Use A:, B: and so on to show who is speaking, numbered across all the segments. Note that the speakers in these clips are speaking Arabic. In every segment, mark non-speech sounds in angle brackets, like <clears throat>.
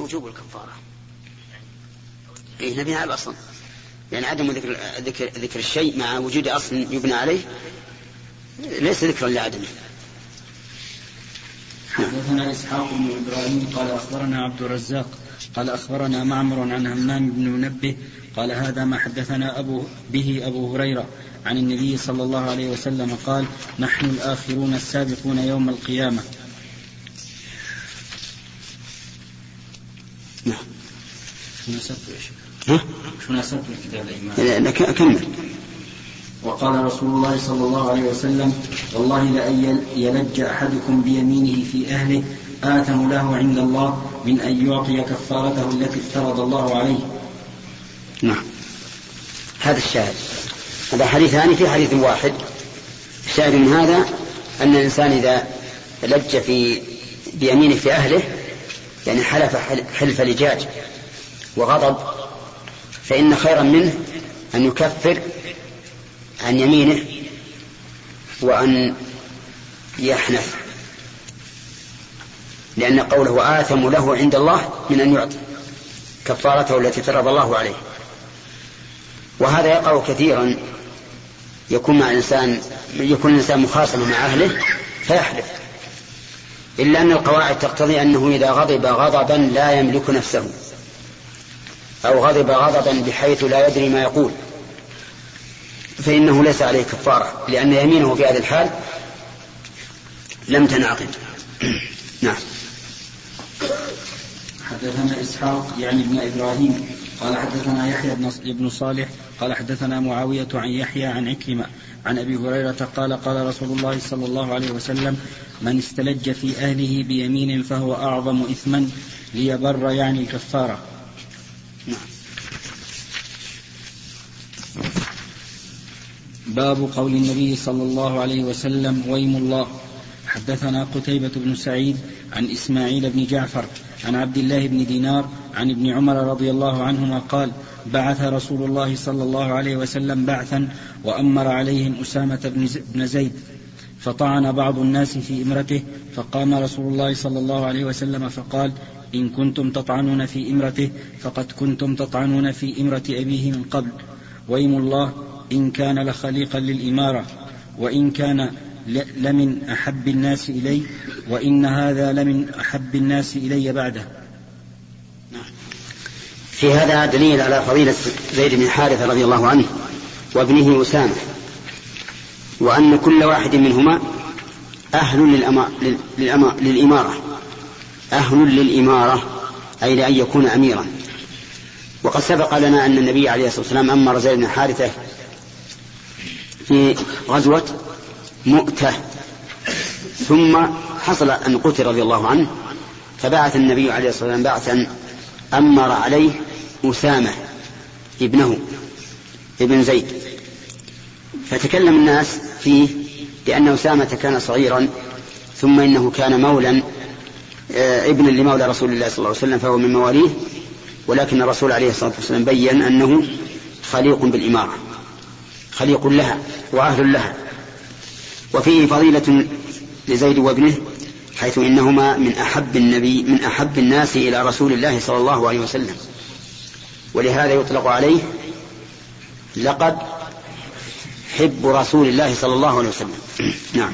A: وجوب الكفارة. إيه نبيها على الأصل يعني عدم ذكر, ذكر, ذكر الشيء مع وجود أصل يبنى عليه ليس ذكرا لعدمه.
B: حدثنا إسحاق بن إبراهيم قال أخبرنا عبد الرزاق قال أخبرنا معمر عن همام بن منبه قال هذا ما حدثنا أبو به أبو هريرة عن النبي صلى الله عليه وسلم قال نحن الآخرون السابقون يوم القيامة. شو نسبته يا شيخ؟ شو نسبته الكتاب
A: الإيمان؟ كمل.
B: وقال رسول الله صلى الله عليه وسلم والله لأن يلج أحدكم بيمينه في أهله آثم له عند الله من أن يعطي كفارته التي افترض الله عليه.
A: نعم. هذا الشاهد. هذا حديثان في حديث واحد. الشاهد من هذا أن الإنسان إذا لج في بيمينه في أهله يعني حلف حلف لجاج وغضب فإن خيرا منه أن يكفر عن يمينه وأن يحنث لأن قوله آثم له عند الله من أن يعطي كفارته التي فرض الله عليه. وهذا يقع كثيرا يكون مع الإنسان يكون الإنسان مخاصما مع أهله فيحلف. إلا أن القواعد تقتضي أنه إذا غضب غضبا لا يملك نفسه. أو غضب غضبا بحيث لا يدري ما يقول. فإنه ليس عليه كفارة لأن يمينه في هذه الحال لم تنعقد <clears throat> نعم.
B: حدثنا إسحاق يعني ابن إبراهيم. قال حدثنا يحيى بن صالح. قال حدثنا معاوية عن يحيى عن عكرمة عن أبي هريرة قال قال رسول الله صلى الله عليه وسلم من استلج في أهله بيمين فهو أعظم إثما ليبر يعني الكفارة. باب قول النبي صلى الله عليه وسلم ويم الله. حدثنا قتيبة بن سعيد عن إسماعيل بن جعفر عن عبد الله بن دينار عن ابن عمر رضي الله عنهما قال بعث رسول الله صلى الله عليه وسلم بعثا وأمر عليهم أسامة بن زيد فطعن بعض الناس في إمرته فقام رسول الله صلى الله عليه وسلم فقال إن كنتم تطعنون في إمرته فقد كنتم تطعنون في إمرة أبيه من قبل. ويم الله. إن كان لخليقا للإمارة وإن كان لمن أحب الناس إلي وإن هذا لمن أحب الناس إلي بعده.
A: في هذا دليل على فضيلة زيد بن حارثة رضي الله عنه وابنه أسامة وأن كل واحد منهما أهل. للإمارة. أهل للإمارة أي لأن يكون أميرا. وقد سبق لنا أن النبي عليه الصلاة والسلام أمر زيد بن حارثة في غزوة مؤتة. ثم حصل أن قتل رضي الله عنه فبعث النبي عليه الصلاة والسلام بعثا أمر عليه أسامة ابنه ابن زيد. فتكلم الناس فيه لأن أسامة كان صغيرا ثم إنه كان مولا آه، ابنا لمولى رسول الله صلى الله عليه وسلم فهو من مواليه ولكن الرسول عليه الصلاة والسلام بين أنه خليق بالإمارة. خليق لها وأهل لها. وفيه فضيلة لزيد وابنه حيث إنهما من أحب النبي من أحب الناس إلى رسول الله صلى الله عليه وسلم. ولهذا يطلق عليه لقد حب رسول الله صلى الله عليه وسلم. <clears throat> نعم.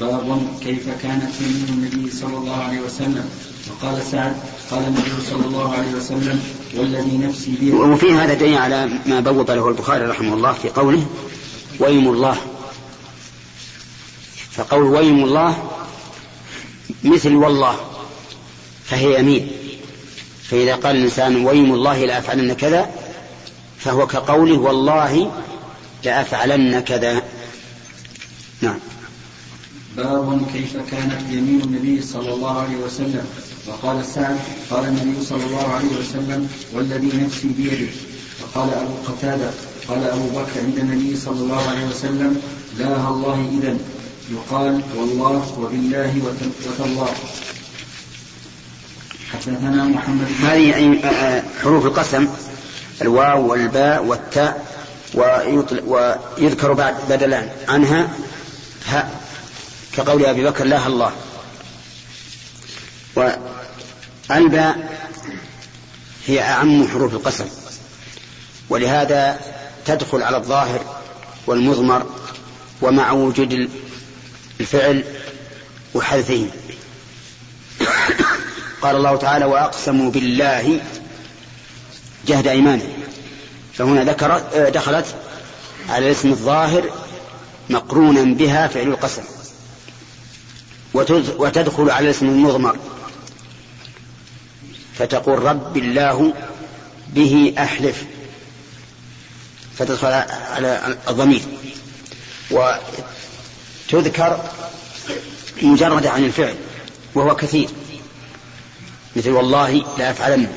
B: باب كيف كانت يمين النبي صلى الله عليه وسلم. وقال سعد قال النبي صلى الله عليه وسلم والذي نفسي بيده
A: وفي هذا دليل على ما بوب له البخاري رحمه الله في قوله ويم الله. فقول ويم الله مثل والله فهي يمين. فإذا قال الإنسان ويم الله لأفعلن كذا فهو كقوله والله لأفعلن كذا نعم.
B: باب كيف كانت يمين النبي صلى الله عليه وسلم. وقال سعد قال النبي صلى الله عليه وسلم والذي نفسي بيده. وقال أبو قتادة قال أبو بكر عند النبي صلى الله عليه وسلم لا الله إذا يقال والله وبالله وتالله.
A: حدثنا محمد هذه آه، آه، حروف القسم الواو والباء والتاء ويذكر بعد بدلا عنها هاء كقول أبي بكر لا الله. والباء هي أعم حروف القسم ولهذا تدخل على الظاهر والمضمر ومع وجود الفعل وحذفه قال الله تعالى وأقسموا بالله جهد أيمانه فهنا ذكر دخلت على الاسم الظاهر مقرونا بها فعل القسم وتدخل على الاسم المضمر فتقول رب الله به أحلف. فتدخل على الضمير. وتذكر مجردة عن الفعل وهو كثير. مثل والله لا أفعلن.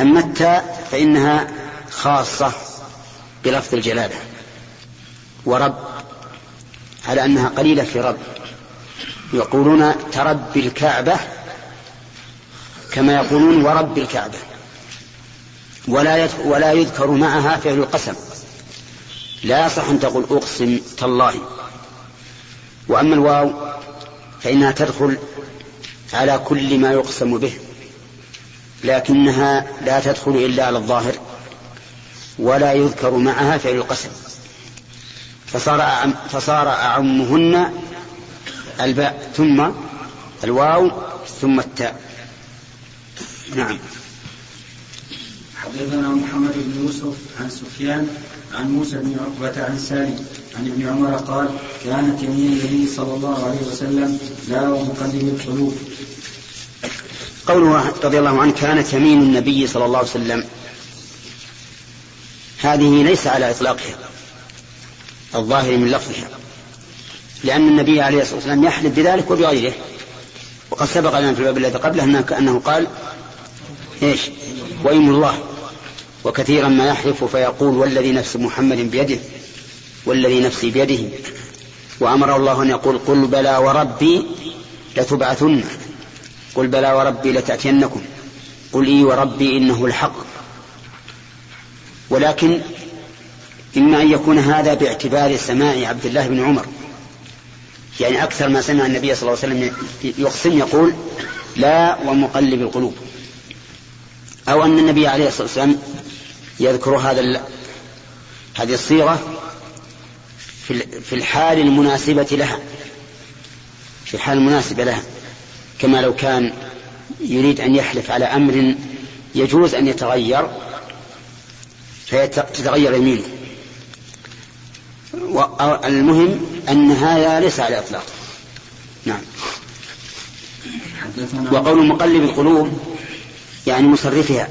A: أما التاء فإنها خاصة بلفظ الجلالة. ورب على أنها قليلة في رب. يقولون تربي الكعبة كما يقولون ورب الكعبة. ولا ولا يذكر معها فعل القسم. لا يصح أن تقول أقسم تالله. وأما الواو فإنها تدخل على كل ما يقسم به لكنها لا تدخل إلا على الظاهر ولا يذكر معها فعل القسم. فصار أعم فصار أعمهن الباء ثم الواو ثم التاء. نعم.
B: حدثنا محمد بن يوسف عن سفيان عن موسى بن عقبة عن سالم عن ابن عمر قال كانت يمين النبي صلى الله عليه وسلم لا ومقلب القلوب.
A: قوله رضي الله عنه كانت يمين النبي صلى الله عليه وسلم. هذه ليس على إطلاقها الظاهر من لفظها لأن النبي عليه الصلاة والسلام يحلف بذلك وبغيره وقد سبق لنا في الباب الذي قبله أنه قال إيش؟ وإم الله. وكثيرا ما يحلف فيقول والذي نفس محمد بيده والذي نفسي بيده. وأمره الله أن يقول قل بلى وربي لتبعثن. قل بلى وربي لتأتينكم. قل إي وربي إنه الحق. ولكن إما أن يكون هذا باعتبار سماع عبد الله بن عمر. يعني أكثر ما سمع النبي صلى الله عليه وسلم يقسم يقول لا ومقلب القلوب. أو أن النبي عليه الصلاة والسلام يذكر هذا هذه الصيغة في الحال المناسبة لها. في الحال المناسبة لها. كما لو كان يريد أن يحلف على أمر يجوز أن يتغير فتتغير يمينه. المهم أن هذا ليس على الإطلاق نعم. وقول مقلب القلوب يعني مصرفها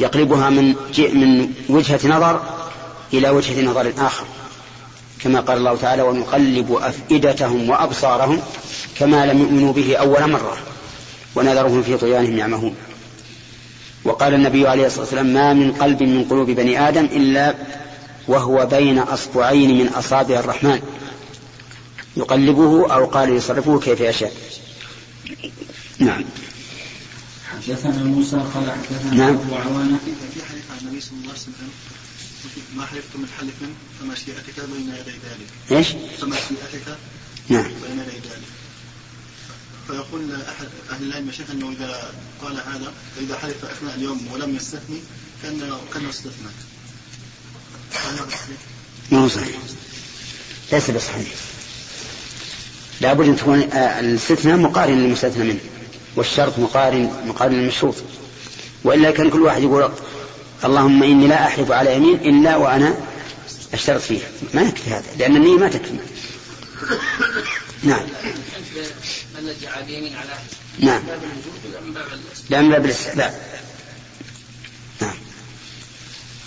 A: يقلبها من من وجهة نظر إلى وجهة نظر آخر. كما قال الله تعالى ونقلب أفئدتهم وأبصارهم كما لم يؤمنوا به أول مرة ونذرهم في طغيانهم يعمهون. وقال النبي عليه الصلاة والسلام ما من قلب من قلوب بني آدم إلا وهو بين أصبعين من أصابع الرحمن. يقلبه أو قال يصرفه كيف يشاء. نعم.
B: حدثنا موسى قال حدثنا
A: نعم.
B: أبو عوانة.
C: في حديث عن النبي صلى الله عليه وسلم ما حلفتم من حلف فمشيئتك بين يدي ذلك.
A: إيش؟
C: فمشيئتك
A: نعم.
C: بين يدي ذلك. فيقول أحد أهل العلم شيخ أنه إذا قال هذا فاذا حلف أثناء اليوم ولم يستثني كانه كانه استثنى.
A: ما هو صحيح. ليس بصحيح. لابد أن تكون آه، الاستثناء مقارن للمستثنى منه. والشرط مقارن مقارن للمشروط وإلا كان كل واحد يقول اللهم إني لا أحلف على يمين إلا وأنا أشترط فيه. ما يكفي هذا لأن النية ما تكفي. نعم. نعم. لا من باب الاستحباب نعم.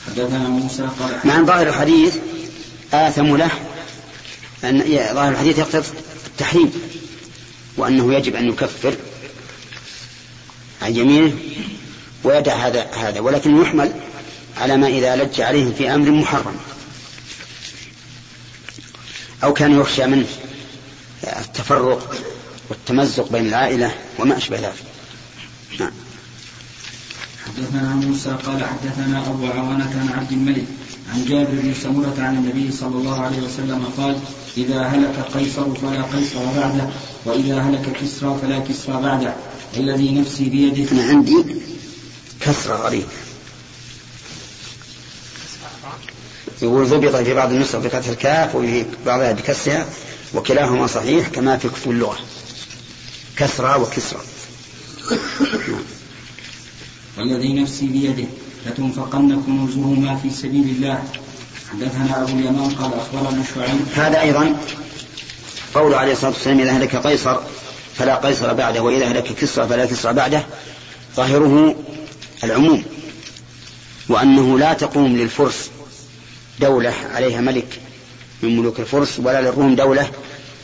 B: حدثنا موسى قال
A: مع ظاهر الحديث آثم له أن ظاهر الحديث يقتضي التحريم وأنه يجب أن يكفر. عن يمينه ويدع هذا هذا ولكن يحمل على ما إذا لج عليهم في أمر محرم. أو كان يخشى منه التفرق والتمزق بين العائلة وما أشبه ذلك. نعم.
B: حدثنا موسى قال حدثنا أبو عوانة عن عبد الملك عن جابر بن سمرة عن النبي صلى الله عليه وسلم قال إذا هلك قيصر فلا قيصر بعده وإذا هلك كسرى فلا كسرى بعده. والذي نفسي بيده
A: أنا عندي كسرة غريب. يقول ضبط في بعض النسخ بفتح الكاف وفي بعضها بكسرها وكلاهما صحيح كما في كتب اللغة. كسرى وكسرى
B: والذي نفسي بيده لتنفقن كنوزهما في سبيل الله. حدثنا أبو اليمان قال أخبرنا شعيب.
A: هذا أيضا قول عليه الصلاة والسلام إذا هلك قيصر. فلا قيصر بعده وإذا هلك كسرى فلا كسرى بعده ظاهره العموم. وأنه لا تقوم للفرس دولة عليها ملك من ملوك الفرس ولا للروم دولة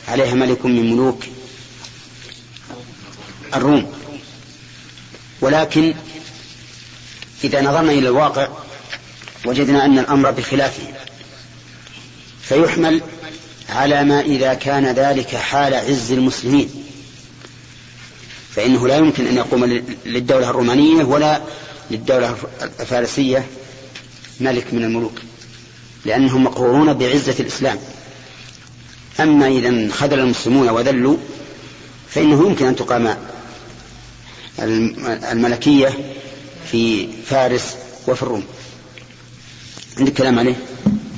A: عليها ملك من ملوك الروم. ولكن إذا نظرنا إلى الواقع وجدنا أن الأمر بخلافه فيحمل على ما إذا كان ذلك حال عز المسلمين. فإنه لا يمكن أن يقوم للدولة الرومانية ولا للدولة الفارسية ملك من الملوك لأنهم مقرورون بعزة الإسلام. أما إذا خذل المسلمون وذلوا فإنه يمكن أن تقام الملكية في فارس وفي الروم. عندك كلام عليه؟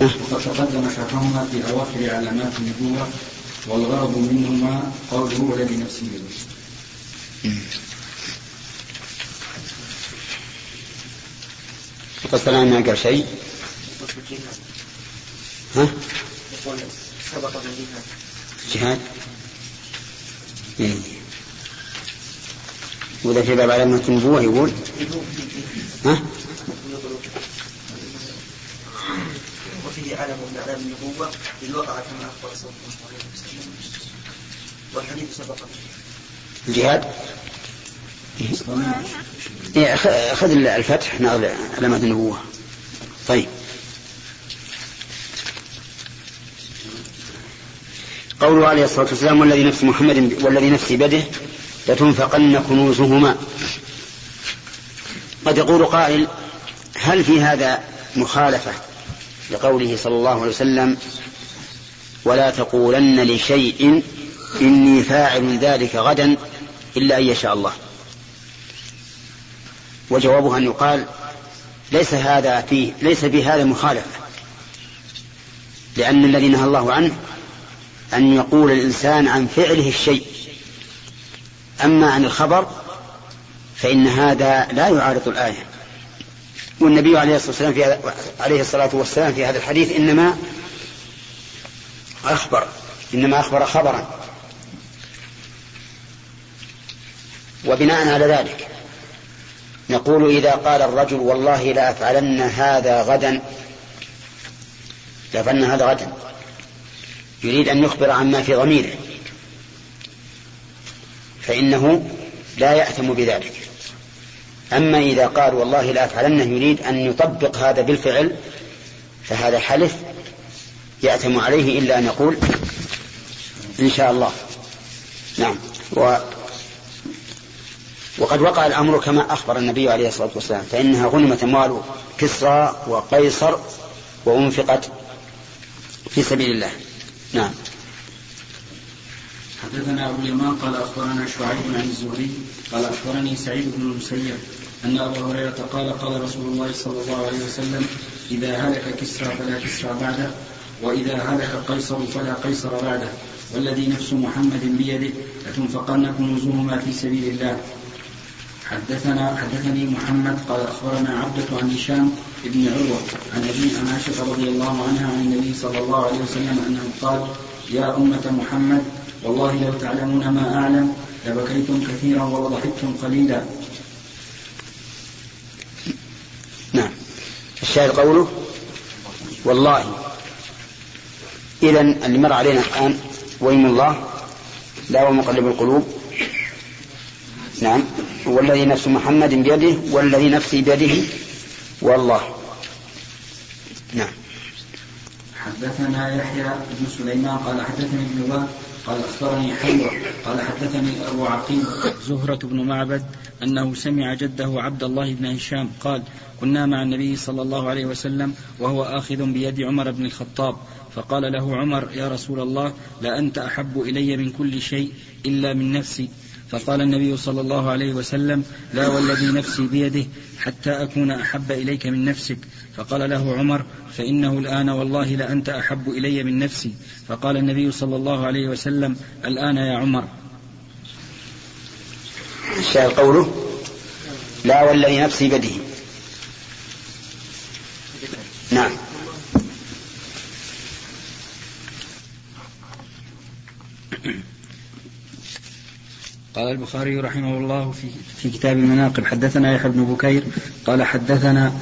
B: وقد تقدم شرحهما في أواخر علامات النبوة والغرض منهما قوله والذي بيده
A: قصد ما قال شيء ها؟
D: سبق
A: إيه. وإذا في باب علامة النبوة يقول ها؟
D: وفيه علم من أعلام النبوة للوقع كما أخبر صلى الله عليه وسلم والحديث سبق
A: الجهاد. إيه، خذ الفتح نقل علامة النبوة. طيب. قوله عليه الصلاة والسلام والذي نفس محمد والذي نفسي بيده لتنفقن كنوزهما. قد يقول قائل هل في هذا مخالفة لقوله صلى الله عليه وسلم ولا تقولن لشيء إني فاعل ذلك غدا؟ إلا أن يشاء الله. وجوابها أن يقال ليس هذا فيه ليس في هذا مخالفة. لأن الذي نهى الله عنه أن يقول الإنسان عن فعله الشيء. أما عن الخبر فإن هذا لا يعارض الآية. والنبي عليه الصلاة والسلام في هذا عليه الصلاة والسلام في هذا الحديث إنما أخبر إنما أخبر خبرا. وبناء على ذلك نقول إذا قال الرجل والله لا أفعلن هذا غدا لأفعلن هذا غدا. يريد أن يخبر عما في ضميره. فإنه لا يأثم بذلك. أما إذا قال والله لا أفعلنه يريد أن يطبق هذا بالفعل فهذا حلف يأثم عليه إلا أن يقول إن شاء الله. نعم. و وقد وقع الأمر كما أخبر النبي عليه الصلاة والسلام فإنها غنمت أموال كسرى وقيصر وأنفقت في سبيل الله. نعم.
B: حدثنا أبو اليمان قال أخبرنا شعيب عن الزهري قال أخبرني سعيد بن المسيب أن أبا هريرة قال قال رسول الله صلى الله عليه وسلم إذا هلك كسرى فلا كسرى بعده وإذا هلك قيصر فلا قيصر بعده والذي نفس محمد بيده لتنفقن كنوزهما في سبيل الله. حدثنا حدثني محمد قال أخبرنا عبدة عن هشام بن عروة عن أبي عن عائشة رضي الله عنها عن النبي صلى الله عليه وسلم أنه قال يا أمة محمد والله لو تعلمون ما أعلم لبكيتم كثيرا ولضحكتم قليلا.
A: نعم. الشاهد قوله والله. إذا اللي مر علينا الآن ويم الله؟ لا ومقلب القلوب. نعم. والذي نفس محمد بيده والذي نفسي بيده والله. نعم.
B: حدثنا يحيى بن سليمان قال حدثني ابن وهب قال أخبرني حيوة قال حدثني أبو عقيل زهرة بن معبد أنه سمع جده عبد الله بن هشام قال كنا مع النبي صلى الله عليه وسلم وهو آخذ بيد عمر بن الخطاب فقال له عمر يا رسول الله لأنت أحب إلي من كل شيء إلا من نفسي فقال النبي صلى الله عليه وسلم لا والذي نفسي بيده حتى أكون أحب إليك من نفسك. فقال له عمر فإنه الآن والله لأنت أحب إلي من نفسي. فقال النبي صلى الله عليه وسلم الآن يا عمر.
A: الشاهد قوله لا والذي نفسي بيده. نعم.
B: قال البخاري رحمه الله في, في كتاب المناقب. حدثنا يحيى بن بكير قال حدثنا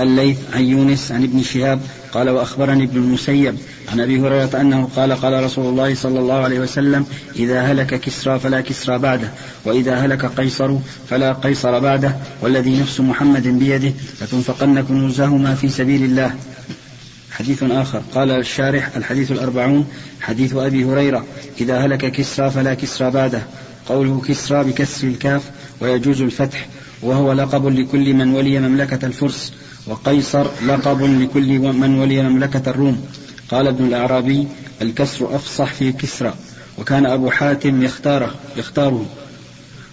B: الليث عن يونس عن ابن شهاب قال وأخبرني ابن المسيب عن أبي هريرة أنه قال قال رسول الله صلى الله عليه وسلم إذا هلك كسرى فلا كسرى بعده وإذا هلك قيصر فلا قيصر بعده والذي نفس محمد بيده لتنفقن كنوزهما في سبيل الله. حديث آخر. قال الشارح الحديث الأربعون حديث أبي هريرة إذا هلك كسرى فلا كسرى بعده. قوله كسرى بكسر الكاف ويجوز الفتح وهو لقب لكل من ولي مملكة الفرس وقيصر لقب لكل من ولي مملكة الروم. قال ابن الأعرابي الكسر أفصح في كسرى وكان أبو حاتم يختاره يختاره.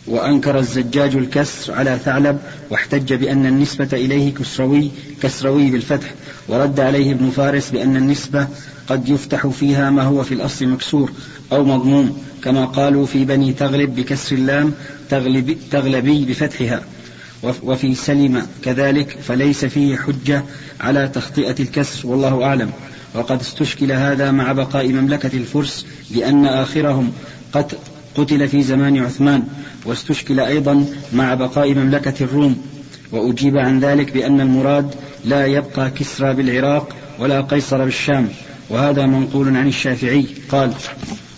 B: وأنكر الزجاج الكسر على ثعلب واحتج بأن النسبة إليه كسروي كسروي بالفتح. ورد عليه ابن فارس بأن النسبة قد يفتح فيها ما هو في الأصل مكسور أو مضموم كما قالوا في بني تغلب بكسر اللام تغلب تغلبي بفتحها وفي سلم كذلك فليس فيه حجة على تخطئة الكسر والله أعلم. وقد استشكل هذا مع بقاء مملكة الفرس بأن آخرهم قد قتل في زمان عثمان واستشكل أيضا مع بقاء مملكة الروم. وأجيب عن ذلك بأن المراد لا يبقى كسرى بالعراق ولا قيصر بالشام وهذا منقول عن الشافعي. قال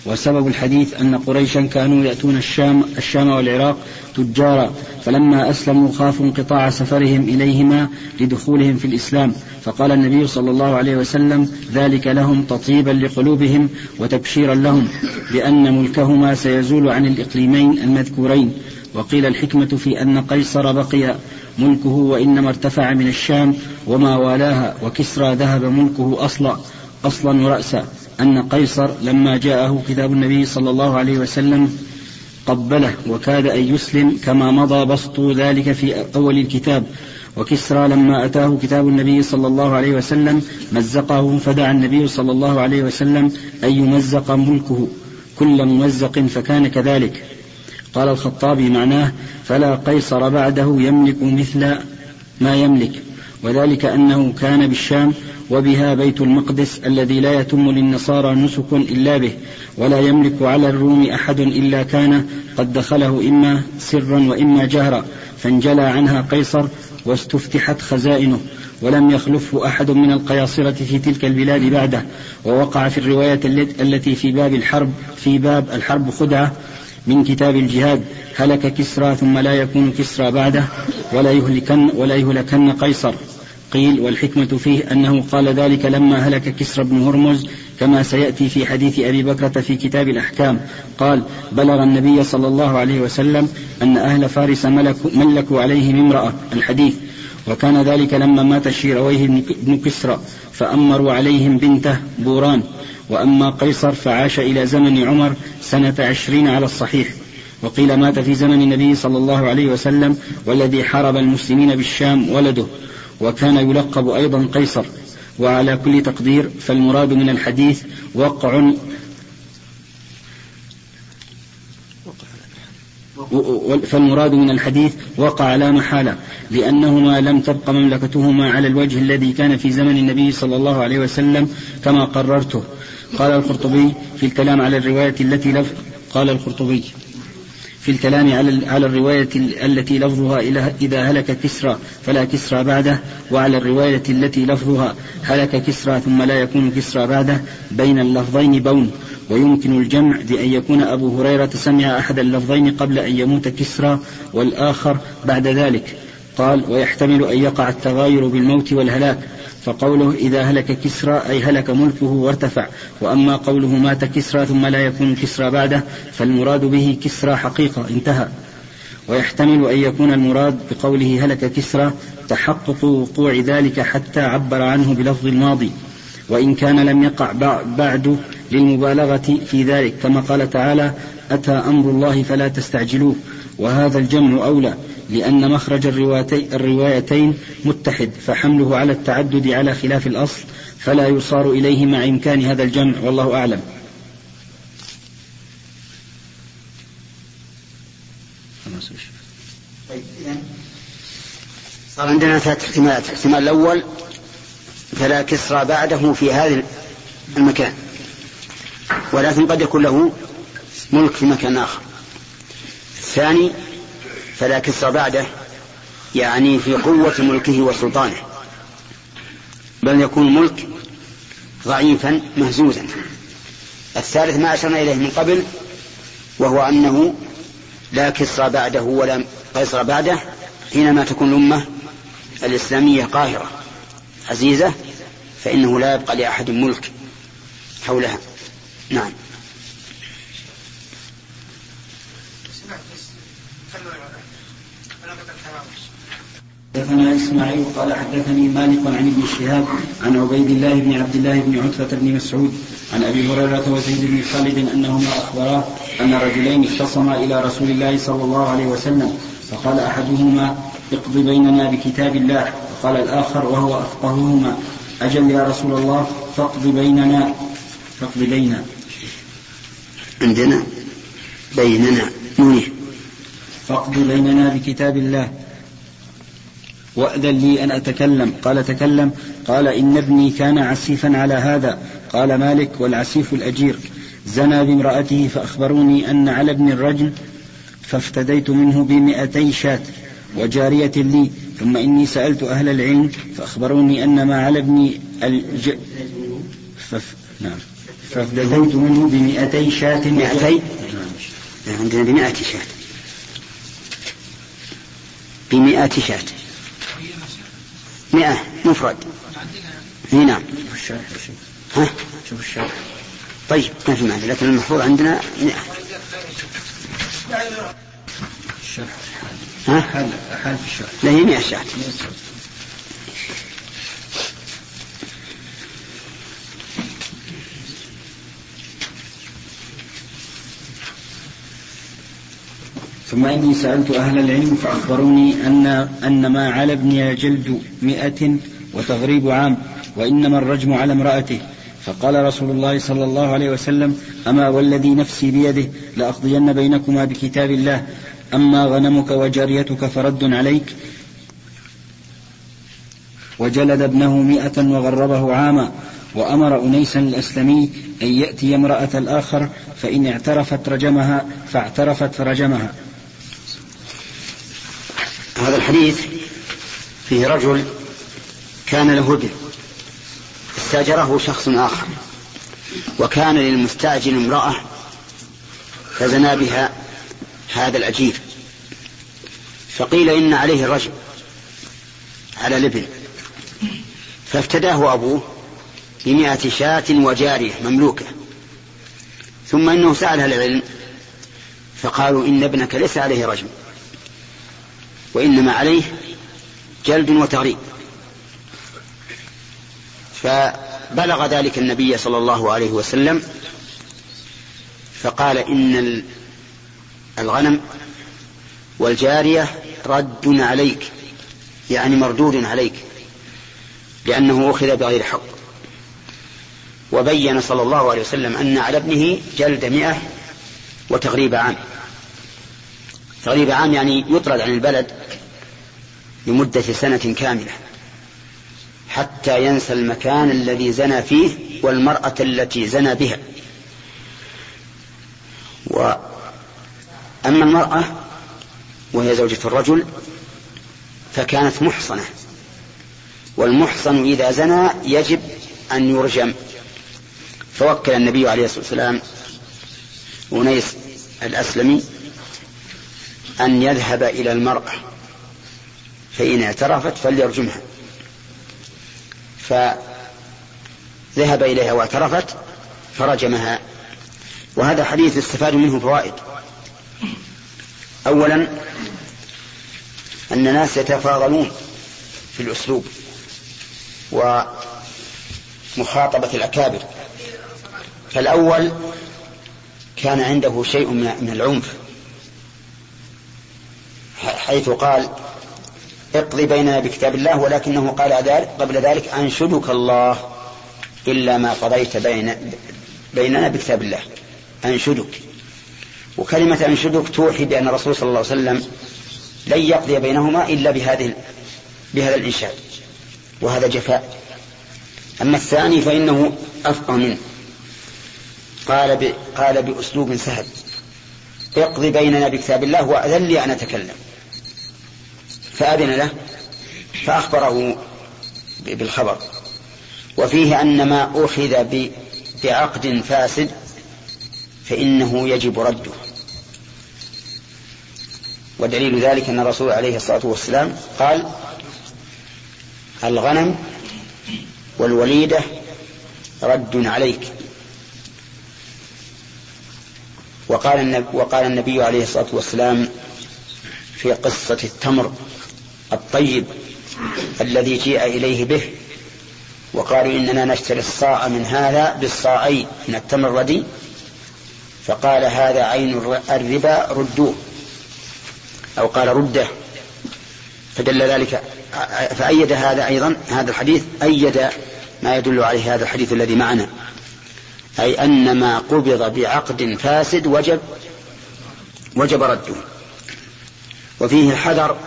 B: وسبب الحديث أن قريشا كانوا يأتون الشام, الشام والعراق تجارا فلما أسلموا خافوا انقطاع سفرهم إليهما لدخولهم في الإسلام. فقال النبي صلى الله عليه وسلم ذلك لهم تطيبا لقلوبهم وتبشيرا لهم بأن ملكهما سيزول عن الإقليمين المذكورين. وقيل الحكمة في أن قيصر بقي ملكه وإنما ارتفع من الشام وما والاها وكسرى ذهب ملكه أصلا أصلا ورأسا أن قيصر لما جاءه كتاب النبي صلى الله عليه وسلم قبله وكاد أن يسلم كما مضى بسط ذلك في أول الكتاب. وكسرى لما أتاه كتاب النبي صلى الله عليه وسلم مزقه فدعا النبي صلى الله عليه وسلم أن يمزق ملكه كل ممزق فكان كذلك. قال الخطابي معناه فلا قيصر بعده يملك مثل ما يملك وذلك أنه كان بالشام وبها بيت المقدس الذي لا يتم للنصارى نسك إلا به ولا يملك على الروم أحد إلا كان قد دخله إما سرا وإما جهرا فانجلى عنها قيصر واستفتحت خزائنه ولم يخلفه أحد من القياصرة في تلك البلاد بعده ووقع في الرواية التي في باب الحرب في باب الحرب خدعة من كتاب الجهاد هلك كسرى ثم لا يكون كسرى بعده ولا يهلكن ولا يهلكن قيصر. قيل والحكمة فيه أنه قال ذلك لما هلك كسرى بن هرمز كما سيأتي في حديث أبي بكرة في كتاب الأحكام. قال بلغ النبي صلى الله عليه وسلم أن أهل فارس ملكوا, ملكوا عليه امرأة الحديث. وكان ذلك لما مات شيرويه بن كسرى فأمروا عليهم بنته بوران. وأما قيصر فعاش إلى زمن عمر سنة عشرين على الصحيح وقيل مات في زمن النبي صلى الله عليه وسلم والذي حارب المسلمين بالشام ولده وكان يلقب أيضا قيصر وعلى كل تقدير فالمراد من الحديث وقع فالمراد من الحديث وقع لا محالة لأنهما لم تبق مملكتهما على الوجه الذي كان في زمن النبي صلى الله عليه وسلم كما قررته. قال القرطبي في الكلام على الرواية التي لف قال القرطبي في الكلام على على الرواية التي لفظها إذا هلك كسرى فلا كسرى بعده وعلى الرواية التي لفظها هلك كسرى ثم لا يكون كسرى بعده بين اللفظين بون. ويمكن الجمع بأن يكون أبو هريرة سمع أحد اللفظين قبل أن يموت كسرى والآخر بعد ذلك. قال ويحتمل أن يقع التغاير بالموت والهلاك فقوله إذا هلك كسرى أي هلك ملكه وارتفع. وأما قوله مات كسرى ثم لا يكون كسرى بعده فالمراد به كسرى حقيقة انتهى. ويحتمل أن يكون المراد بقوله هلك كسرى تحقق وقوع ذلك حتى عبر عنه بلفظ الماضي. وإن كان لم يقع بعد للمبالغة في ذلك كما قال تعالى أتى أمر الله فلا تستعجلوه. وهذا الجمع أولى. لأن مخرج الروايتين متحد فحمله على التعدد على خلاف الأصل فلا يصار إليه مع إمكان هذا الجمع والله أعلم.
A: طيب صار عندنا ثلاث احتمالات. الاحتمال الأول فلا كسرى بعده في هذا المكان ولكن قد يكون له ملك في مكان آخر. الثاني فلا كسرى بعده يعني في قوة ملكه وسلطانه بل يكون ملك ضعيفا مهزوزا. الثالث ما أشرنا إليه من قبل وهو أنه لا كسرى بعده ولا قيصر بعده حينما تكون الأمة الإسلامية قاهرة عزيزة فإنه لا يبقى لأحد ملك حولها. نعم.
B: حدثنا إسماعيل قال حدثني مالك عن ابن شهاب عن عبيد الله بن عبد الله بن عتبة بن مسعود عن أبي هريرة وزيد بن خالد أنهما اخبراه أن رجلين اختصما إلى رسول الله صلى الله عليه وسلم فقال أحدهما اقض بيننا بكتاب الله وقال الآخر وهو أفقههما أجل يا رسول الله فاقض بيننا فاقض بيننا.
A: عندنا؟ بيننا.
B: فاقض بيننا بكتاب الله. وأذن لي أن أتكلم. قال تكلم. قال إن ابني كان عسيفا على هذا. قال مالك والعسيف الأجير. زنى بامرأته فأخبروني أن على ابن الرجل فافتديت منه بمئتي شاة وجارية لي. ثم إني سألت أهل العلم فأخبروني أن ما على ابني الج... فف... نعم. فافتديت منه بمئتي شاة.
A: مئتي؟ عندنا بمئة شاة. بمئة شاة. مئة مفرد. إي نعم. ها؟ شوف الشرح طيب ما في معنى لكن المحفوظ عندنا مئة.
B: الشرح
A: ها؟
B: حال حال في الشرح.
A: لا هي مئة شاة.
B: ثم إني سألت أهل العلم فأخبروني أن أن ما على ابني جلد مئة وتغريب عام وإنما الرجم على امرأته. فقال رسول الله صلى الله عليه وسلم أما والذي نفسي بيده لأقضين بينكما بكتاب الله أما غنمك وجاريتك فرد عليك. وجلد ابنه مئة وغربه عاما وأمر أنيسا الأسلمي أن يأتي امرأة الآخر فإن اعترفت رجمها فاعترفت فرجمها.
A: هذا الحديث فيه رجل كان له ابن استاجره شخص آخر وكان للمستأجر امرأة فزنا بها هذا الأجير. فقيل إن عليه الرجل على الابن. فافتداه أبوه بمئة شاة وجارية مملوكة. ثم إنه سأل أهل العلم فقالوا إن ابنك ليس عليه رجم. وإنما عليه جلد وتغريب. فبلغ ذلك النبي صلى الله عليه وسلم فقال إن الغنم والجارية رد عليك يعني مردود عليك لأنه أخذ بغير حق. وبين صلى الله عليه وسلم أن على ابنه جلد مئة وتغريب عام. تغريب عام يعني يطرد عن البلد لمدة سنة كاملة حتى ينسى المكان الذي زنى فيه والمرأة التي زنى بها. وأما المرأة وهي زوجة الرجل فكانت محصنة والمحصن إذا زنى يجب أن يرجم. فوكل النبي عليه الصلاة والسلام أنيس الأسلمي أن يذهب إلى المرأة فإن اعترفت فليرجمها. فذهب إليها واعترفت فرجمها. وهذا حديث استفاد منه فوائد. أولا أن الناس يتفاضلون في الأسلوب مخاطبة الأكابر. فالأول كان عنده شيء من العنف. حيث قال اقضي بيننا بكتاب الله ولكنه قال قبل ذلك أنشدك الله إلا ما قضيت بين بيننا بكتاب الله. أنشدك. وكلمة أنشدك توحي بأن الرسول صلى الله عليه وسلم لن يقضي بينهما إلا بهذه بهذا الإنشاد. وهذا جفاء. أما الثاني فإنه أفقه منه. قال. قال بأسلوب سهل. اقضي بيننا بكتاب الله وأذن لي أن أتكلم. فأذن له فأخبره بالخبر. وفيه أن ما أخذ بعقد فاسد فإنه يجب رده. ودليل ذلك أن الرسول عليه الصلاة والسلام قال الغنم والوليدة رد عليك. وقال النبي, وقال النبي عليه الصلاة والسلام في قصة التمر الطيب الذي جيء إليه به وقالوا إننا نشتري الصاع من هذا بالصاعين من التمر الردي. فقال هذا عين الربا ردوه. أو قال رده. فدل ذلك. فأيد هذا أيضا هذا الحديث أيد ما يدل عليه هذا الحديث الذي معنا. أي أن ما قبض بعقد فاسد وجب وجب رده. وفيه الحذر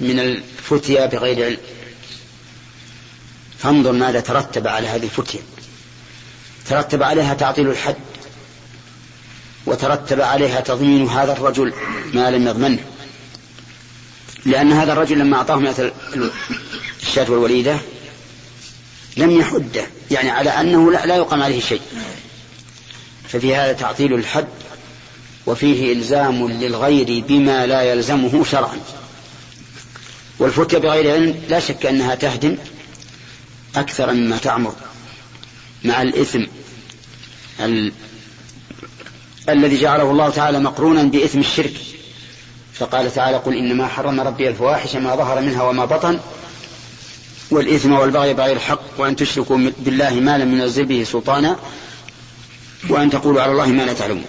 A: من الفتيا بغير علم. فانظر ماذا ترتب على هذه الفتية ترتب عليها تعطيل الحد وترتب عليها تضمين هذا الرجل ما لم يضمنه. لأن هذا الرجل لما أعطاه مئة الشاة والوليدة لم يحده يعني على أنه لا يقام عليه شيء. ففي هذا تعطيل الحد وفيه إلزام للغير بما لا يلزمه شرعا. والفتية بغير علم لا شك أنها تهدم أكثر مما تعمر مع الإثم ال... الذي جعله الله تعالى مقرونا بإثم الشرك. فقال تعالى قل إنما حرم ربي الفواحش ما ظهر منها وما بطن والإثم والبغي بغير الحق وأن تشركوا بالله ما لم ينزل به سلطانا وأن تقولوا على الله ما لا تعلمون.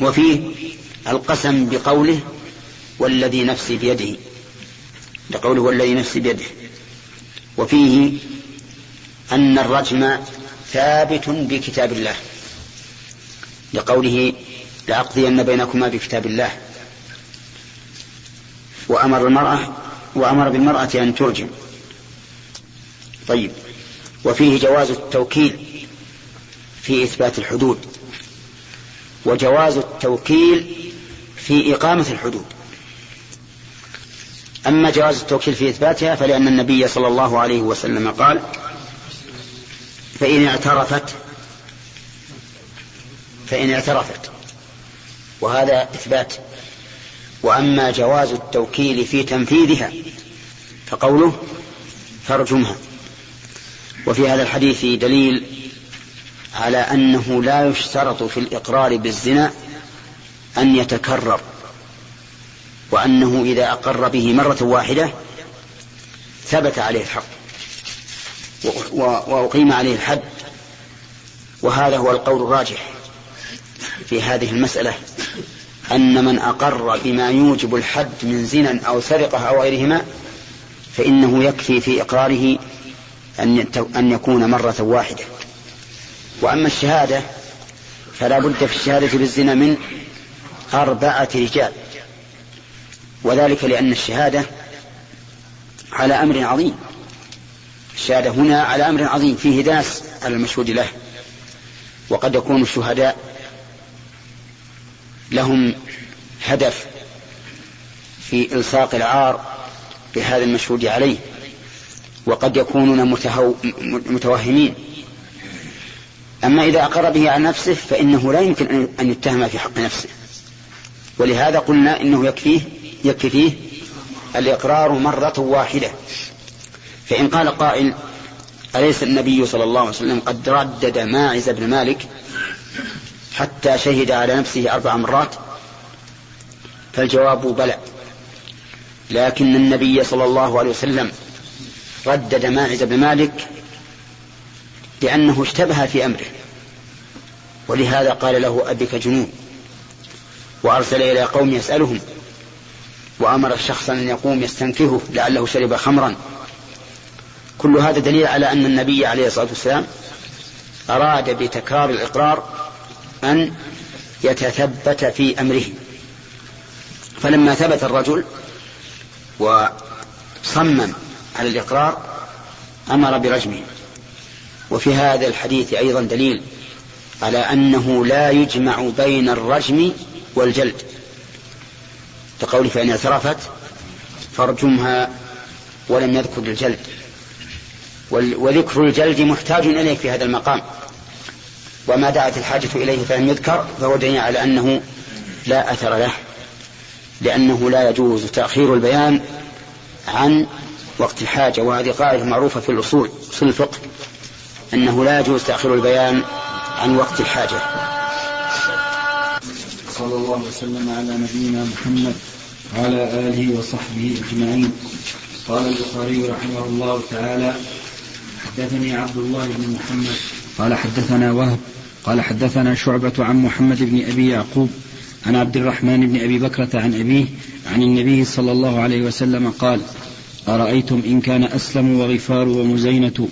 A: وفيه القسم بقوله والذي نفسي بيده. لقوله والذي نفسي بيده وفيه أن الرجم ثابت بكتاب الله. لقوله لأقضين بينكما بكتاب الله وأمر المرأة وأمر بالمرأة أن ترجم. طيب. وفيه جواز التوكيل في إثبات الحدود. وجواز التوكيل في إقامة الحدود. أما جواز التوكيل في إثباتها فلأن النبي صلى الله عليه وسلم قال فإن اعترفت فإن اعترفت. وهذا إثبات. وأما جواز التوكيل في تنفيذها فقوله فارجمها وفي هذا الحديث دليل على أنه لا يشترط في الإقرار بالزنا أن يتكرر. وأنه إذا أقر به مرة واحدة ثبت عليه الحق. وأقيم عليه الحد. وهذا هو القول الراجح في هذه المسألة أن من أقر بما يوجب الحد من زنا أو سرقة أو غيرهما فإنه يكفي في إقراره أن يكون مرة واحدة. وأما الشهادة فلا بد في الشهادة بالزنا من أربعة رجال. وذلك لأن الشهادة على أمر عظيم. الشهادة هنا على أمر عظيم فيه داس على المشهود له وقد يكون الشهداء لهم هدف في إلصاق العار بهذا المشهود عليه وقد يكونون متوهمين. أما إذا أقر به على نفسه فإنه لا يمكن أن يتهم في حق نفسه. ولهذا قلنا إنه يكفيه يكفي فيه الإقرار مرة واحدة. فإن قال قائل أليس النبي صلى الله عليه وسلم قد ردد ماعز بن مالك حتى شهد على نفسه أربع مرات؟ فالجواب بلى. لكن النبي صلى الله عليه وسلم ردد ماعز بن مالك لأنه اشتبه في أمره ولهذا قال له أبك جنون وأرسل إلى قوم يسألهم وأمر شخصا أن يقوم يستنكهه لعله شرب خمرا. كل هذا دليل على أن النبي عليه الصلاة والسلام أراد بتكرار الإقرار أن يتثبت في أمره. فلما ثبت الرجل وصمم على الإقرار أمر برجمه. وفي هذا الحديث أيضا دليل على أنه لا يجمع بين الرجم والجلد. كقوله فإن اعترفت فارجمها ولم يذكر الجلد وذكر الجلد محتاج إليه في هذا المقام. وما دعت الحاجة إليه فلم يذكر دليل على أنه لا أثر له لأنه لا يجوز تأخير البيان عن وقت الحاجة. وهذه قاعدة معروفة في الأصول أصول الفقه أنه لا يجوز تأخير البيان عن وقت الحاجة.
B: صلى الله وسلم على نبينا محمد وعلى آله وصحبه أجمعين. قال البخاري رحمه الله تعالى حدثني عبد الله بن محمد. قال حدثنا وهب. قال حدثنا شعبة عن محمد بن أبي يعقوب عن عبد الرحمن بن أبي بكرة عن أبيه عن النبي صلى الله عليه وسلم قال أرأيتم إن كان أسلم وغفار ومزينة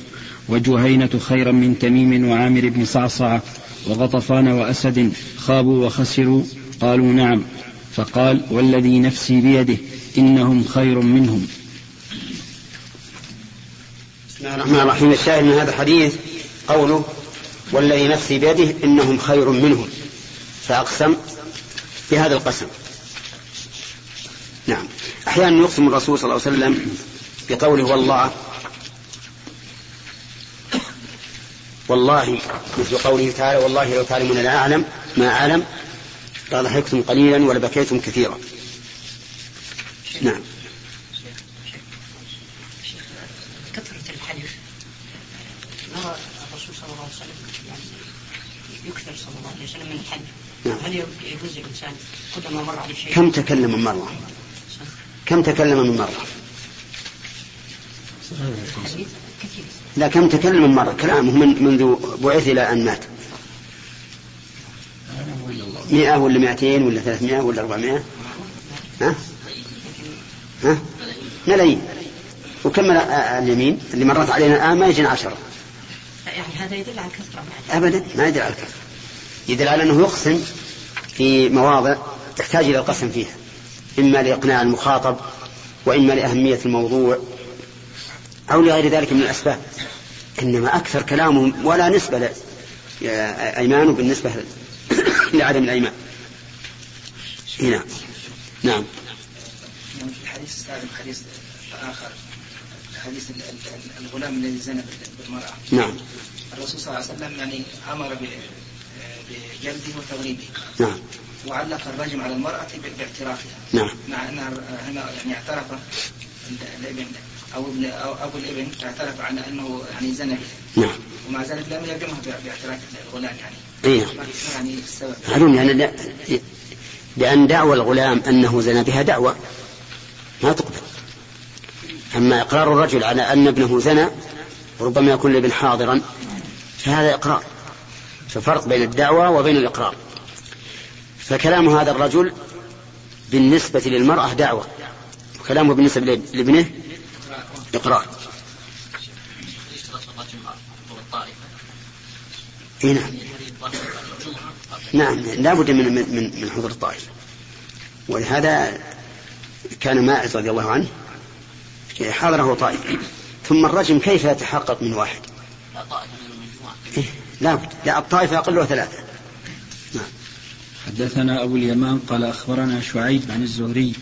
B: وجهينة خيرا من تميم وعامر بن صعصعة وغطفان وأسد خابوا وخسروا قالوا نعم فقال والذي نفسي بيده إنهم خير منهم.
A: بسم الله الرحمن الرحيم. الشاهد من هذا الحديث قوله والذي نفسي بيده إنهم خير منهم. فأقسم بهذا القسم. نعم. أحيانا يقسم الرسول صلى الله عليه وسلم بقوله والله والله مثل قوله تعالى والله لو تعلمون لا أعلم ما أعلم لضحكتم قليلا ولبكيتم كثيرا. نعم.
E: كثرة الحلف. نرى الرسول صلى الله عليه وسلم؟ يعني يكثر صلى الله عليه وسلم من الحلف.
A: نعم.
E: هل يجوز الإنسان كلما مر عليه شيء؟
A: كم تكلم من مرة؟ كم تكلم من مرة؟
E: كثير.
A: لا كم تكلم مرة. كلامه من منذ بعث إلى أن مات. مئة ولا مئتين ولا ثلاثمائة ولا أربعمائة ها؟ ها؟ ملايين وكم اليمين؟ اللي مرت علينا الآن ما يجينا عشرة.
E: يعني هذا يدل على الكثرة
A: أبدا ما يدل على الكثرة يدل على أنه يقسم في مواضع تحتاج إلى القسم فيها. إما لإقناع المخاطب وإما لأهمية الموضوع أو لغير ذلك من الأسباب. إنما أكثر كلامه ولا نسبة أيمانه بالنسبة <coughs> لعدم الأيمان. هنا. نعم.
D: في الحديث السابق حديث آخر. حديث ال- ال- الغلام الذي زنى بال- بالمرأة.
A: نعم.
D: الرسول صلى الله عليه وسلم يعني أمر بجلده وتغريبه.
A: نعم.
D: وعلق الرجم على المرأة باعترافها.
A: نعم.
D: مع أنها هنا يعني اعترف ال- الإبن. أو ابن أو أبو الإبن اعترف على أنه يعني زنى به.
A: نعم.
D: ومع ذلك لم يرجمه ب- باعتراف الغلام يعني. ما يعني السبب.
A: معلوم لأن لا- لأن دعوى الغلام أنه زنى بها دعوة. ما تقبل. أما إقرار الرجل على أن ابنه زنى ربما يكون الابن حاضرا فهذا إقرار. ففرق بين الدعوة وبين الإقرار. فكلام هذا الرجل بالنسبة للمرأة دعوة وكلامه بالنسبة لابنه إيه نعم. نعم لا بد من من من حضور الطائفة. ولهذا كان ماعز رضي الله عنه حضره طائفة. ثم الرجم كيف يتحقق من واحد؟ إيه لا بد. لا الطائفة أقلها ثلاثة. نعم.
B: حدثنا أبو اليمان قال أخبرنا شعيب عن الزهري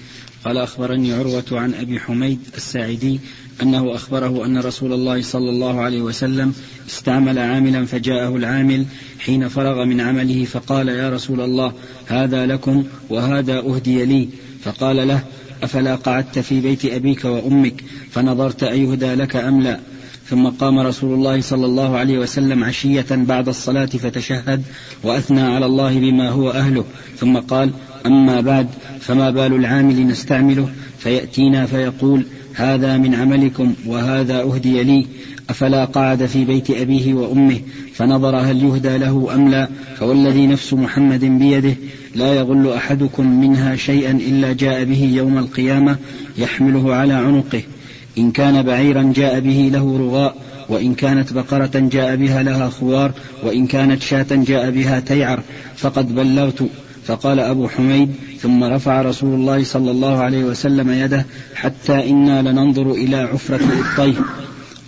B: قال أخبرني عروة عن أبي حميد الساعدي أنه أخبره أن رسول الله صلى الله عليه وسلم استعمل عاملا فجاءه العامل حين فرغ من عمله فقال يا رسول الله هذا لكم وهذا أهدي لي فقال له أفلا قعدت في بيت أبيك وأمك فنظرت أيهدى لك أم لا ثم قام رسول الله صلى الله عليه وسلم عشية بعد الصلاة فتشهد وأثنى على الله بما هو أهله ثم قال أما بعد فما بال العامل نستعمله؟ فيأتينا فيقول هذا من عملكم وهذا أهدي لي. أفلا قعد في بيت أبيه وأمه؟ فنظر هل يهدى له أم لا؟ فوالذي نفس محمد بيده لا يغل أحدكم منها شيئا إلا جاء به يوم القيامة يحمله على عنقه. إن كان بعيرا جاء به له رغاء وإن كانت بقرة جاء بها لها خوار وإن كانت شاة جاء بها تيعر. فقد بلغت فقال أبو حميد ثم رفع رسول الله صلى الله عليه وسلم يده حتى إنا لننظر إلى عفرة الطيه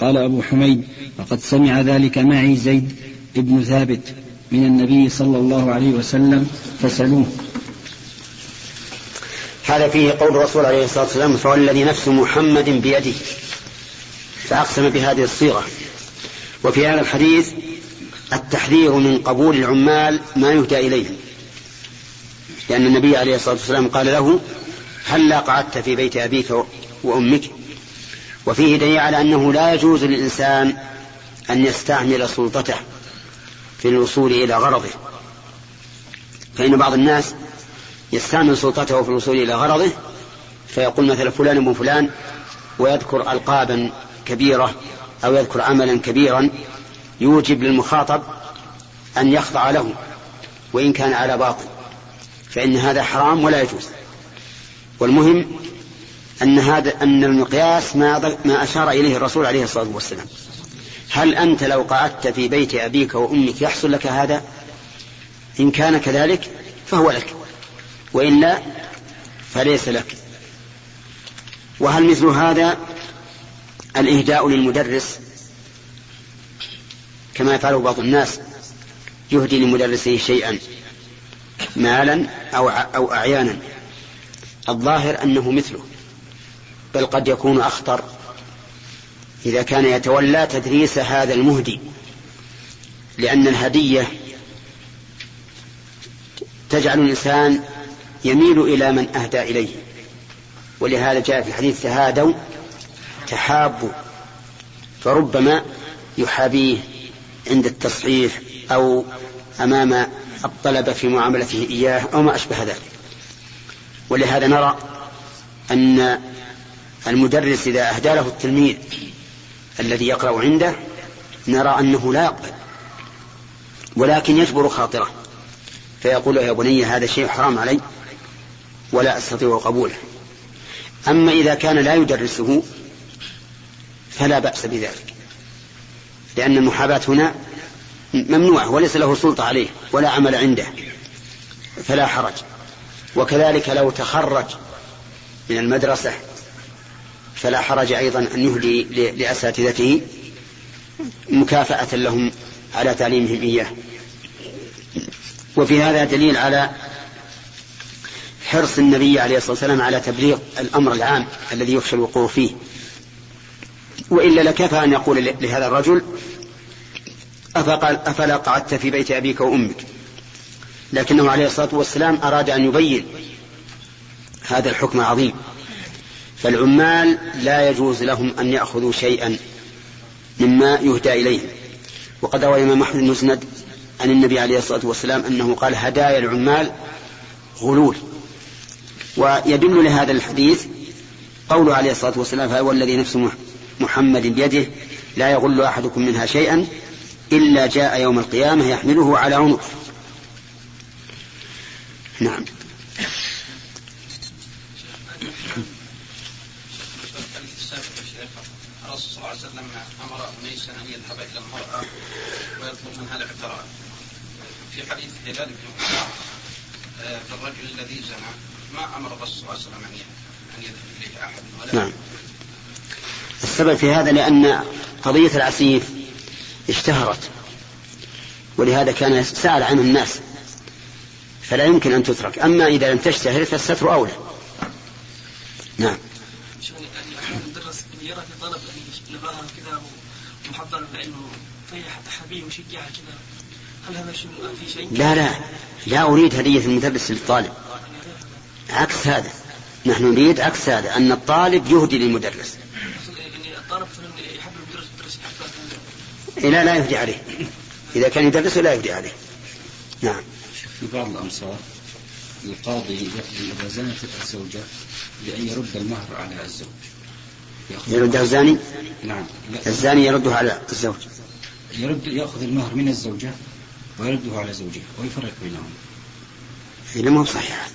B: قال أبو حميد وقد سمع ذلك معي زيد ابن ثابت من النبي صلى الله عليه وسلم فسلوه.
A: هذا فيه قول الرسول عليه الصلاة والسلام فوالذي نفس محمد بيده. فأقسم بهذه الصيغة. وفي هذا الحديث التحذير من قبول العمال ما يهدى إليهم لأن النبي عليه الصلاة والسلام قال له هلا قعدت في بيت أبيك وأمك؟ وفيه دليل على أنه لا يجوز للإنسان أن يستعمل سلطته في الوصول إلى غرضه. فإن بعض الناس يستعمل سلطته في الوصول إلى غرضه فيقول مثلا فلان ابن فلان ويذكر ألقابا كبيرة أو يذكر عملا كبيرا يوجب للمخاطب أن يخضع له وإن كان على باطل. فإن هذا حرام ولا يجوز. والمهم أن هذا أن المقياس ما ما أشار إليه الرسول عليه الصلاة والسلام. هل أنت لو قعدت في بيت أبيك وأمك يحصل لك هذا؟ إن كان كذلك فهو لك. وإلا فليس لك. وهل مثل هذا الإهداء للمدرس؟ كما يفعله بعض الناس يهدي لمدرسه شيئا. مالا أو أو أعيانا. الظاهر أنه مثله بل قد يكون أخطر. إذا كان يتولى تدريس هذا المهدي لأن الهدية تجعل الإنسان يميل إلى من أهدى إليه. ولهذا جاء في الحديث تهادوا تحابوا. فربما يحابيه عند التصحيح أو أمام الطلبة في معاملته إياه أو ما أشبه ذلك. ولهذا نرى أن المدرس إذا أهدى له التلميذ الذي يقرأ عنده نرى أنه لا يقبل ولكن يجبر خاطره. فيقول يا بني هذا شيء حرام علي ولا أستطيع قبوله. أما إذا كان لا يدرسه فلا بأس بذلك لأن المحاباة هنا ممنوعة وليس له سلطة عليه ولا عمل عنده. فلا حرج. وكذلك لو تخرج من المدرسة فلا حرج أيضا أن يهدي لأساتذته مكافأة لهم على تعليمهم إياه. وفي هذا دليل على حرص النبي عليه الصلاة والسلام على تبليغ الأمر العام الذي يخشى الوقوع فيه. وإلا لكفى أن يقول لهذا الرجل أفقال أفلا قعدت في بيت أبيك وأمك؟ لكنه عليه الصلاة والسلام أراد أن يبين هذا الحكم العظيم فالعمال لا يجوز لهم أن يأخذوا شيئا مما يهدى إليهم وقد روى الإمام أحمد المسند عن النبي عليه الصلاة والسلام أنه قال هدايا العمال غلول. ويدل لهذا الحديث قوله عليه الصلاة والسلام فهو الذي نفس محمد بيده لا يغل أحدكم منها شيئا إلا جاء يوم القيامة يحمله على عنقه نعم
F: الرسول صلى الله عليه وسلم أمر انيسا أن يذهب إلى المرأة ويطلب منها الاعتراف. في حديث هلال بن آه، في الرجل الذي زنى ما أمر الرسول صلى الله عليه وسلم أن يذهب إليه أحد ولا
A: نعم. السبب في هذا لأن قضية العسيف اشتهرت. ولهذا كان سأل عنه الناس فلا يمكن أن تترك. أما إذا لم تشتهر فالستر أولى. نعم.
G: المدرس يرى في طلب نباهة كذا ومحضر العلم حبيب وشجاع كذا. هل هذا في شيء؟
A: لا لا. لا أريد هدية المدرس للطالب. عكس هذا. نحن نريد عكس هذا أن الطالب يهدي للمدرس الطالب يحب المدرس لا لا يهدي عليه. إذا كان يدرس لا يهدي عليه. نعم.
B: في بعض الأمصار القاضي يقضي إذا زنت الزوجة بأن يرد المهر على الزوج.
A: يردها الزاني؟
B: نعم.
A: الزاني يردها على الزوج.
B: يرد يأخذ المهر من الزوجة ويرده على زوجها ويفرق بينهم.
A: هذا ما هو صحيح.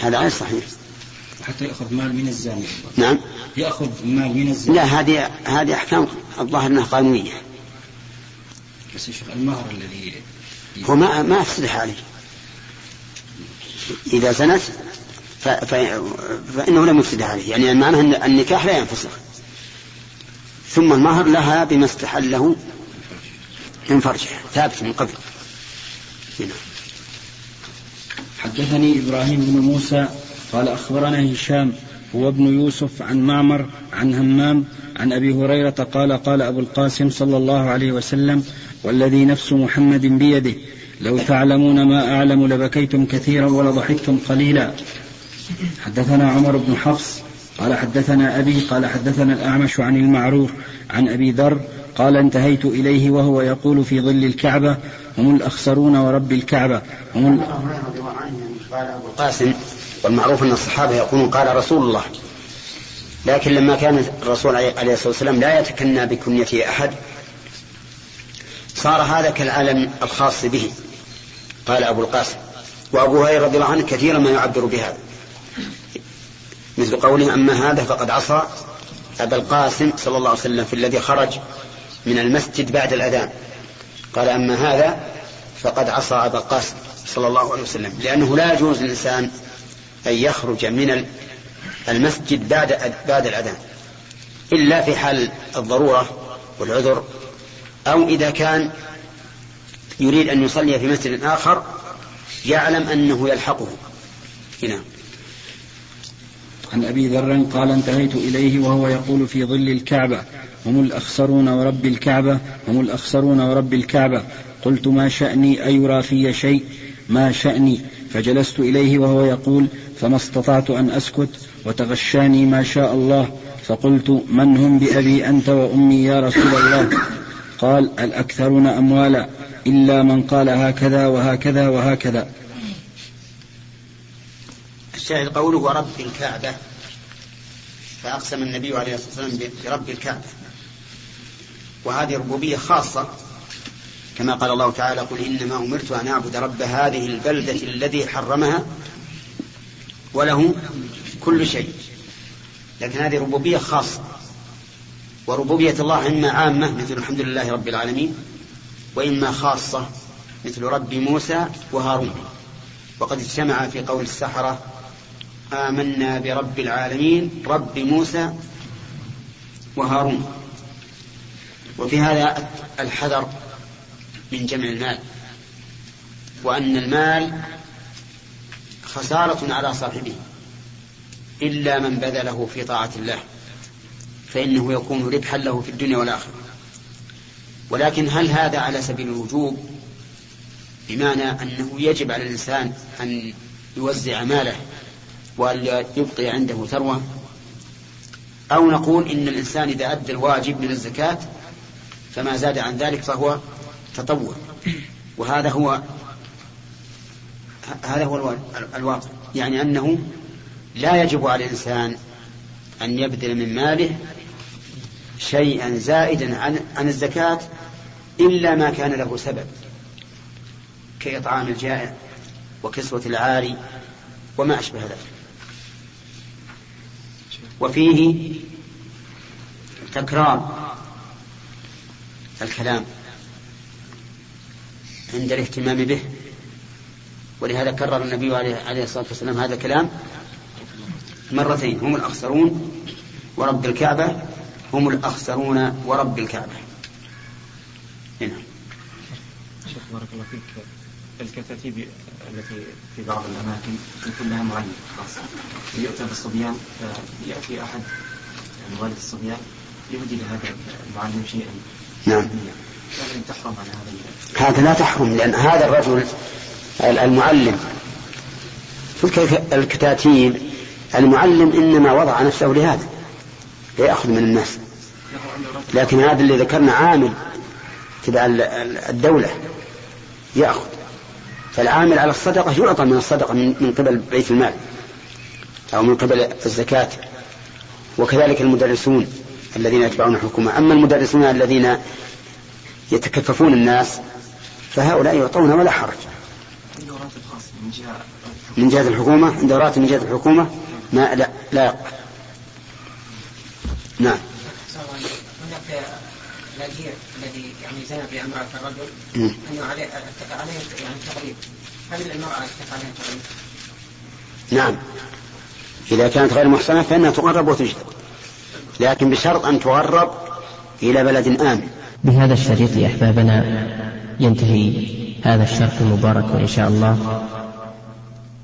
A: هذا غير صحيح.
B: حتى يأخذ مال من الزاني.
A: نعم.
B: يأخذ مال من الزاني.
A: لا هذه هذه أحكام الظاهر أنها قانونية.
B: بس يا شيخ المهر الذي
A: هو ما ما أفسدح عليه. إذا زنت ف... ف... فإنه لم يفسد عليه. يعني معناه أن النكاح لا ينفسخ. ثم المهر لها بما استحله من فرجها. ثابت من قبل. هنا.
B: حدثني إبراهيم بن موسى قال أخبرنا هشام هو ابن يوسف عن معمر عن همام عن أبي هريرة قال قال أبو القاسم صلى الله عليه وسلم والذي نفس محمد بيده. لو تعلمون ما أعلم لبكيتم كثيرا ولضحكتم قليلا. حدثنا عمر بن حفص قال حدثنا أبي قال حدثنا الأعمش عن المعروف عن أبي ذر قال انتهيت إليه وهو يقول في ظل الكعبة هم الأخسرون ورب الكعبة. هم ال...
A: قال أبو القاسم والمعروف أن الصحابة يقولون قال رسول الله. لكن لما كان الرسول عليه الصلاة والسلام لا يتكنى بكنيته أحد صار هذا كالعالم الخاص به. قال أبو القاسم. وأبو هريرة رضي الله عنه كثيرا ما يعبر بهذا. مثل قوله أما هذا فقد عصى أبا القاسم صلى الله عليه وسلم في الذي خرج من المسجد بعد الأذان. قال أما هذا فقد عصى أبا القاسم صلى الله عليه وسلم. لأنه لا يجوز للإنسان أن يخرج من المسجد بعد بعد الأذان. إلا في حال الضرورة والعذر أو إذا كان يريد أن يصلي في مسجد آخر يعلم أنه يلحقه. هنا.
B: عن أبي ذر قال انتهيت إليه وهو يقول في ظل الكعبة هم الأخسرون ورب الكعبة هم الأخسرون ورب الكعبة. قلت ما شأني أيرى في شيء؟ ما شأني. فجلست إليه وهو يقول فما استطعت أن أسكت وتغشاني ما شاء الله. فقلت من هم بأبي أنت وأمي يا رسول الله؟ قال الأكثرون أموالا إلا من قال هكذا وهكذا وهكذا.
A: الشاهد قوله ورب الكعبة. فأقسم النبي عليه الصلاة والسلام برب الكعبة. وهذه ربوبية خاصة كما قال الله تعالى قل إنما أمرت أن أعبد رب هذه البلدة الذي حرمها وله كل شيء. لكن هذه ربوبية خاصة. وربوبية الله إما عامة مثل الحمد لله رب العالمين وإما خاصة مثل رب موسى وهارون. وقد اجتمع في قول السحرة آمنا برب العالمين رب موسى وهارون. وفي هذا الحذر من جمع المال وأن المال خسارة على صاحبه إلا من بذله في طاعة الله. فإنه يكون ربحا له في الدنيا والآخرة. ولكن هل هذا على سبيل الوجوب؟ بمعنى أنه يجب على الإنسان أن يوزع ماله وأن يبقي عنده ثروة؟ أو نقول إن الإنسان إذا أدى الواجب من الزكاة فما زاد عن ذلك فهو تطوع. وهذا هو هذا هو الواقع. يعني أنه لا يجب على الإنسان أن يبذل من ماله شيئا زائدا عن, عن الزكاة إلا ما كان له سبب كإطعام الجائع وكسوة العاري وما أشبه ذلك. وفيه تكرار الكلام عند الاهتمام به. ولهذا كرر النبي عليه الصلاة والسلام هذا الكلام مرتين هم الأخسرون ورب الكعبة هم الأخسرون ورب الكعبة. هنا.
H: شيخ بارك الله فيك. الكتاتيب التي في بعض الأماكن يكون لها معلم خاص يؤتى بالصبيان يأتي أحد يعني والد الصبيان يهدي لهذا المعلم شيئا.
A: نعم.
H: لكن تحرم على هذا
A: هذا لا تحرم لأن هذا الرجل المعلم. في الكتاتيب المعلم إنما وضع نفسه لهذا. ليأخذ من الناس. لكن هذا اللي ذكرنا عامل تبع الدولة يأخذ. فالعامل على الصدقة يعطى من الصدقة من قبل بيت المال أو من قبل الزكاة. وكذلك المدرسون الذين يتبعون الحكومة. أما المدرسون الذين يتكففون الناس فهؤلاء يعطون ولا حرج. من جهة الحكومة؟ عند راتب من جهة الحكومة؟ ما لا لا يقبل. نعم.
E: هناك الاجير الذي يعني زنى بأمرأة الرجل أنه عليه عليه يعني تغريب هل المرأة يتفق عليها تغريب؟
A: نعم. إذا كانت غير محصنة فإنها تغرب وتجلد لكن بشرط أن تغرب إلى بلد آمن.
I: بهذا الشريط يا أحبابنا ينتهي هذا الشرط المبارك وإن شاء الله.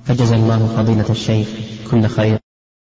I: فجزا الله فضيلة الشيخ. كل خير